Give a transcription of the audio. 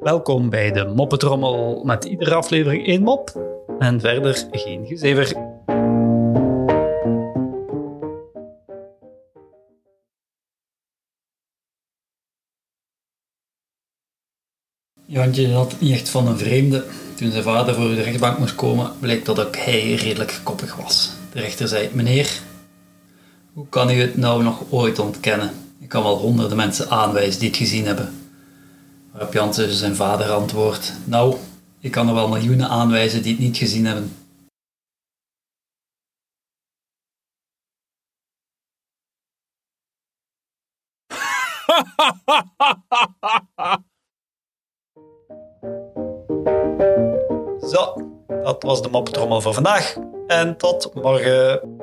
Welkom bij de Moppetrommel met iedere aflevering één mop en verder geen gezever. Jantje had niet echt van een vreemde. Toen zijn vader voor de rechtbank moest komen, bleek dat ook hij redelijk koppig was. De rechter zei, meneer, hoe kan u het nou nog ooit ontkennen? Ik kan wel honderden mensen aanwijzen die het gezien hebben. Waarop Jansen zijn vader antwoordt, nou, ik kan er wel miljoenen aanwijzen die het niet gezien hebben. Zo, dat was de moppetrommel voor vandaag. En tot morgen.